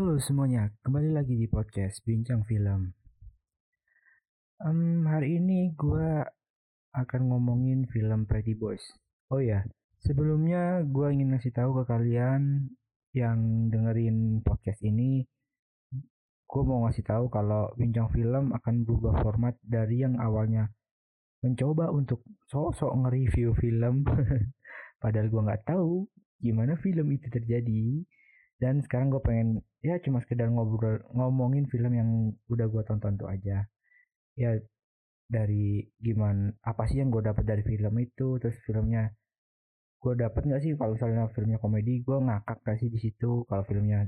Halo semuanya, kembali lagi di podcast Bincang Film. Um, hari ini gue akan ngomongin film Pretty Boys. Oh ya, sebelumnya gue ingin ngasih tahu ke kalian yang dengerin podcast ini, gue mau ngasih tahu kalau Bincang Film akan berubah format dari yang awalnya mencoba untuk sok-sok nge-review film, padahal gue nggak tahu gimana film itu terjadi dan sekarang gue pengen ya cuma sekedar ngobrol ngomongin film yang udah gue tonton tuh aja. Ya dari gimana apa sih yang gue dapat dari film itu terus filmnya gue dapat nggak sih kalau misalnya filmnya komedi gue ngakak gak sih di situ? Kalau filmnya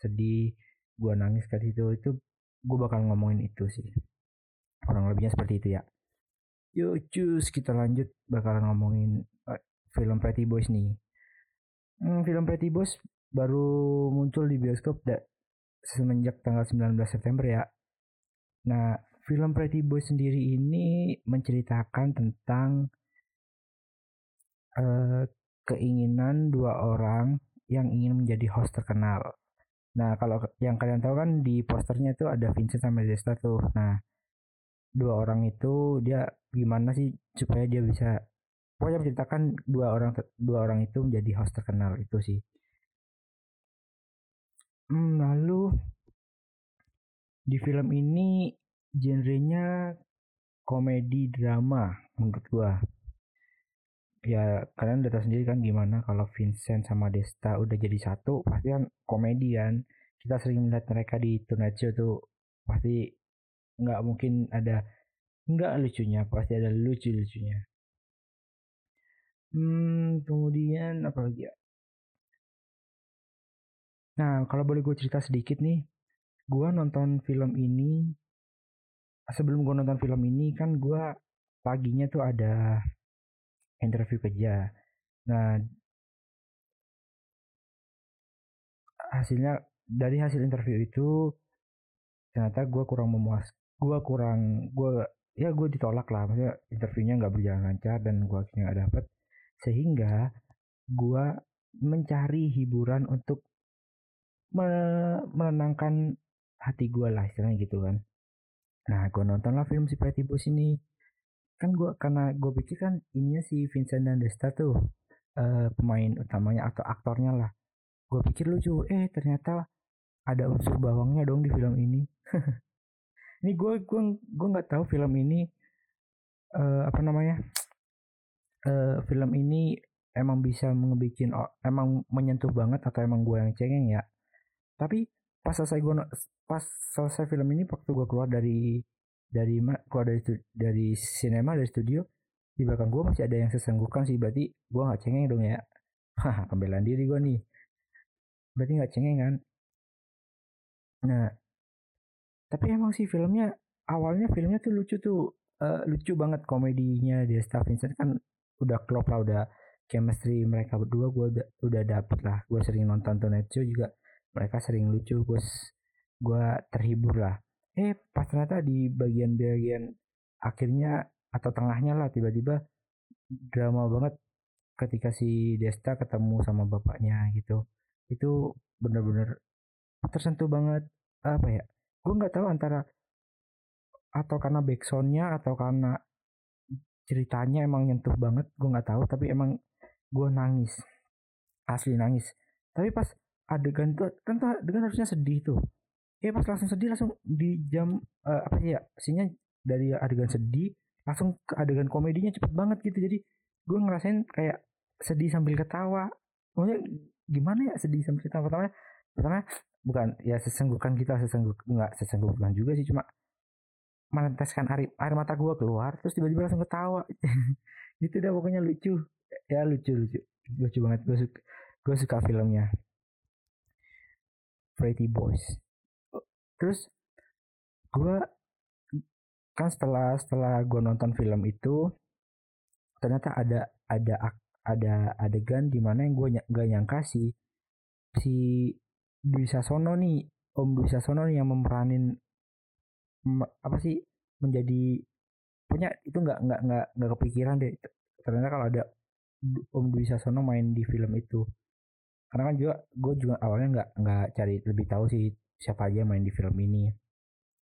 sedih gue nangis ke situ? Itu gue bakal ngomongin itu sih. Kurang lebihnya seperti itu ya. Yuk cus kita lanjut bakalan ngomongin uh, film Pretty Boys nih. Hmm, film Pretty Boys baru muncul di bioskop da, semenjak tanggal 19 September ya. Nah, film Pretty Boy sendiri ini menceritakan tentang uh, keinginan dua orang yang ingin menjadi host terkenal. Nah, kalau yang kalian tahu kan di posternya itu ada Vincent sama Desta tuh. Nah, dua orang itu dia gimana sih supaya dia bisa pokoknya menceritakan dua orang dua orang itu menjadi host terkenal itu sih. Hmm, lalu di film ini genrenya komedi drama menurut gua. Ya kalian udah tahu sendiri kan gimana kalau Vincent sama Desta udah jadi satu pasti kan komedi kan. Kita sering melihat mereka di Tonight Show tuh pasti nggak mungkin ada nggak lucunya pasti ada lucu lucunya. Hmm, kemudian apa lagi ya? Nah, kalau boleh gue cerita sedikit nih, gue nonton film ini, sebelum gue nonton film ini kan gue paginya tuh ada interview kerja. Nah, hasilnya dari hasil interview itu ternyata gue kurang memuas, gue kurang, gue ya gue ditolak lah, maksudnya interviewnya nggak berjalan lancar dan gue akhirnya nggak dapet, sehingga gue mencari hiburan untuk menenangkan hati gue lah istilahnya gitu kan. Nah gue nonton lah film si Pretty Boys ini. Kan gue karena gue pikir kan ininya si Vincent dan Desta tuh uh, pemain utamanya atau aktornya lah. Gue pikir lucu eh ternyata ada unsur bawangnya dong di film ini. Ini gue gue gue nggak tahu film ini uh, apa namanya uh, film ini emang bisa ngebikin emang menyentuh banget atau emang gue yang cengeng ya tapi pas selesai gue pas selesai film ini waktu gue keluar dari dari keluar dari dari sinema dari studio di belakang gue masih ada yang sesenggukan sih. Berarti gue nggak cengeng dong ya. Hah, pembelaan diri gue nih. Berarti nggak cengeng kan? Nah tapi emang sih filmnya awalnya filmnya tuh lucu tuh. Uh, lucu banget komedinya dia Staff Vincent kan udah klop lah udah chemistry mereka berdua gue udah, udah dapet lah. Gue sering nonton Show juga mereka sering lucu gue gue terhibur lah. Eh pas ternyata di bagian-bagian akhirnya atau tengahnya lah tiba-tiba drama banget ketika si Desta ketemu sama bapaknya gitu. Itu bener-bener tersentuh banget apa ya gue nggak tahu antara atau karena backsoundnya atau karena ceritanya emang nyentuh banget gue nggak tahu tapi emang gue nangis asli nangis. Tapi pas adegan tuh kan tuh adegan harusnya sedih tuh. Eh pas langsung sedih langsung di jam uh, apa sih ya sihnya dari adegan sedih langsung ke adegan komedinya cepet banget gitu. Jadi gue ngerasain kayak sedih sambil ketawa. Maksudnya gimana ya sedih sambil ketawa? Pertama pertama bukan ya sesenggukan kita sesengguk nggak sesenggukan juga sih cuma meneteskan air air mata gue keluar terus tiba-tiba langsung ketawa. Gitu dah pokoknya lucu. Ya lucu lucu. Lucu banget gue suka gue suka filmnya Pretty Boys. Terus gue kan setelah setelah gue nonton film itu ternyata ada ada ada adegan di mana yang gue gak nyangka sih si Dwi Sasono nih Om Dwi Sasono nih yang memeranin apa sih menjadi punya itu nggak nggak nggak nggak kepikiran deh. Ternyata kalau ada Om Dwi Sasono main di film itu karena kan juga gue juga awalnya nggak nggak cari lebih tahu sih siapa aja yang main di film ini.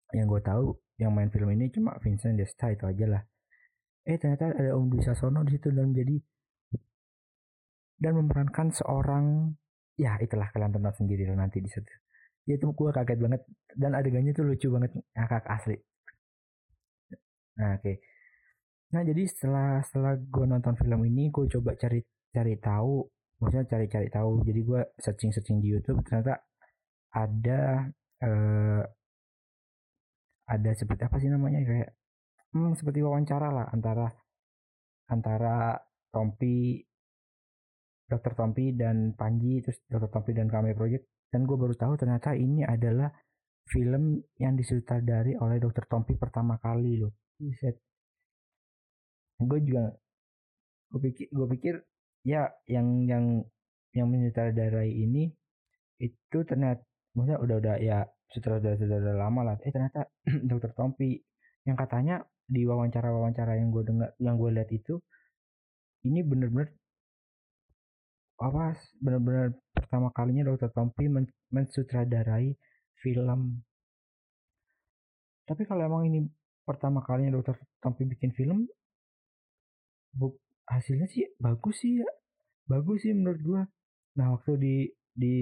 Yang gue tahu yang main film ini cuma Vincent Desta itu aja lah. Eh ternyata ada Om Dwi Sasono di situ dan jadi dan memerankan seorang ya itulah kalian tonton sendiri nanti di situ. Ya itu gue kaget banget dan adegannya tuh lucu banget ngakak asli. Nah oke. Okay. nah jadi setelah setelah gue nonton film ini gue coba cari cari tahu maksudnya cari-cari tahu. Jadi gue searching searching di YouTube ternyata ada eh, ada seperti apa sih namanya kayak hmm, seperti wawancara lah antara antara Tompi Dokter Tompi dan Panji terus Dokter Tompi dan Kame Project. Dan gue baru tahu ternyata ini adalah film yang disutradari oleh Dokter Tompi pertama kali loh. Gue juga gue pikir gue pikir ya yang yang yang menyutradarai ini itu ternyata maksudnya udah udah ya sutradara sutradara lama lah. Eh ternyata dokter Tompi yang katanya di wawancara wawancara yang gue dengar yang gue lihat itu ini bener-bener apa bener-bener pertama kalinya dokter Tompi men mensutradarai film. Tapi kalau emang ini pertama kalinya dokter Tompi bikin film bu hasilnya sih bagus sih ya. Bagus sih menurut gua. Nah waktu di di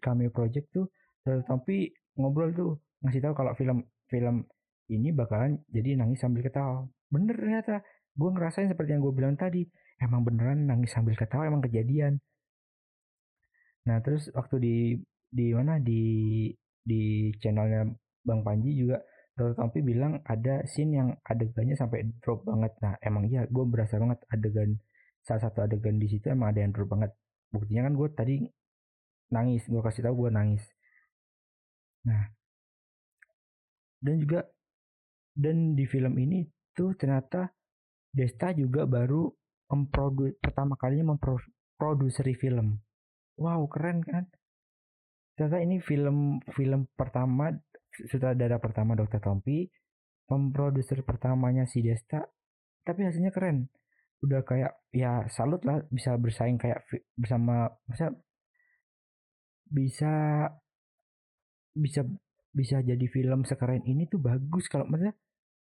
cameo project tuh tapi ngobrol tuh ngasih tahu kalau film film ini bakalan jadi nangis sambil ketawa. Bener ternyata. Gue ngerasain seperti yang gue bilang tadi. Emang beneran nangis sambil ketawa emang kejadian. Nah terus waktu di di mana? Di di channelnya bang Panji juga Dr. Tompi bilang ada scene yang adegannya sampai drop banget. Nah emang iya gue berasa banget adegan salah satu adegan di situ emang ada yang drop banget. Buktinya kan gue tadi nangis, gue kasih tahu gue nangis. Nah dan juga dan di film ini tuh ternyata Desta juga baru memprodu pertama kalinya memproduksi film. Wow keren kan? Ternyata ini film film pertama sutradara pertama Dr. Tompi, pemproduser pertamanya si Desta, tapi hasilnya keren. Udah kayak ya salut lah bisa bersaing kayak bersama bisa bisa bisa bisa jadi film sekeren ini tuh bagus kalau maksudnya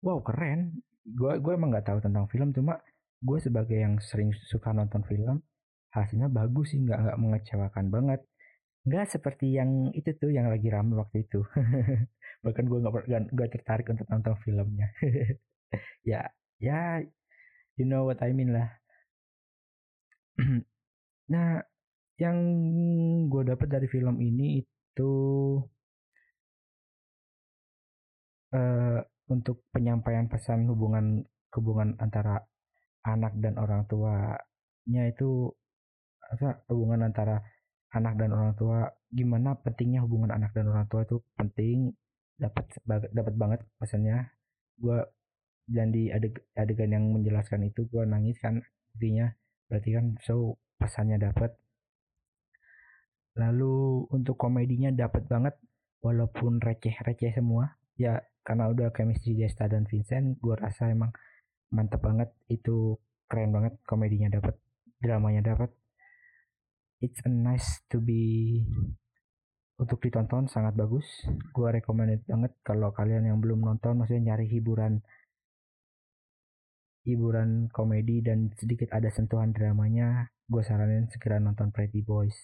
wow keren gue gue emang nggak tahu tentang film cuma gue sebagai yang sering suka nonton film hasilnya bagus sih nggak nggak mengecewakan banget nggak seperti yang itu tuh yang lagi ramai waktu itu bahkan gue nggak nggak tertarik untuk nonton filmnya. Ya ya you know what I mean lah. Nah yang gue dapat dari film ini itu uh, untuk penyampaian pesan hubungan hubungan antara anak dan orang tuanya itu apa hubungan antara anak dan orang tua gimana pentingnya hubungan anak dan orang tua itu penting dapat dapat banget pesannya. Gue dan di adeg, adegan yang menjelaskan itu gue nangis kan artinya berarti kan so pesannya dapat lalu untuk komedinya dapat banget walaupun receh-receh semua. Ya karena udah chemistry Desta dan Vincent gue rasa emang mantep banget. Itu keren banget komedinya dapat dramanya dapat it's a nice to be untuk ditonton sangat bagus. Gue recommended banget kalau kalian yang belum nonton maksudnya nyari hiburan hiburan komedi dan sedikit ada sentuhan dramanya gue saranin segera nonton Pretty Boys.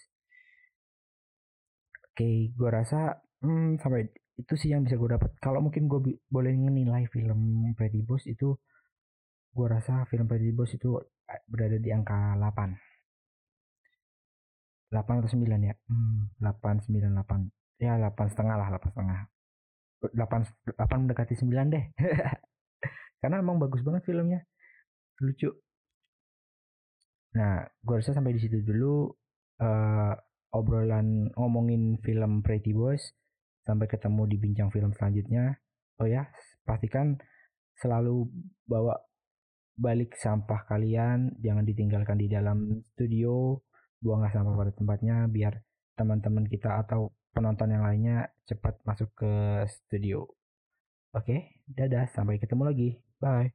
Oke gue rasa hmm, sampai itu sih yang bisa gue dapat kalau mungkin gue boleh menilai film Pretty Boys itu gue rasa film Pretty Boys itu eh, berada di angka 8 8 atau 9 ya? Hmm, 8 9 8 ya 8 setengah lah 8 setengah. 8 8 mendekati 9 deh. Karena emang bagus banget filmnya. Lucu. Nah gue rasa sampai di situ dulu uh, obrolan ngomongin film Pretty Boys. Sampai ketemu di bincang film selanjutnya. Oh ya pastikan selalu bawa balik sampah kalian. Jangan ditinggalkan di dalam studio buanglah sampah pada tempatnya biar teman-teman kita atau penonton yang lainnya cepat masuk ke studio. Oke, dadah, sampai ketemu lagi. Bye.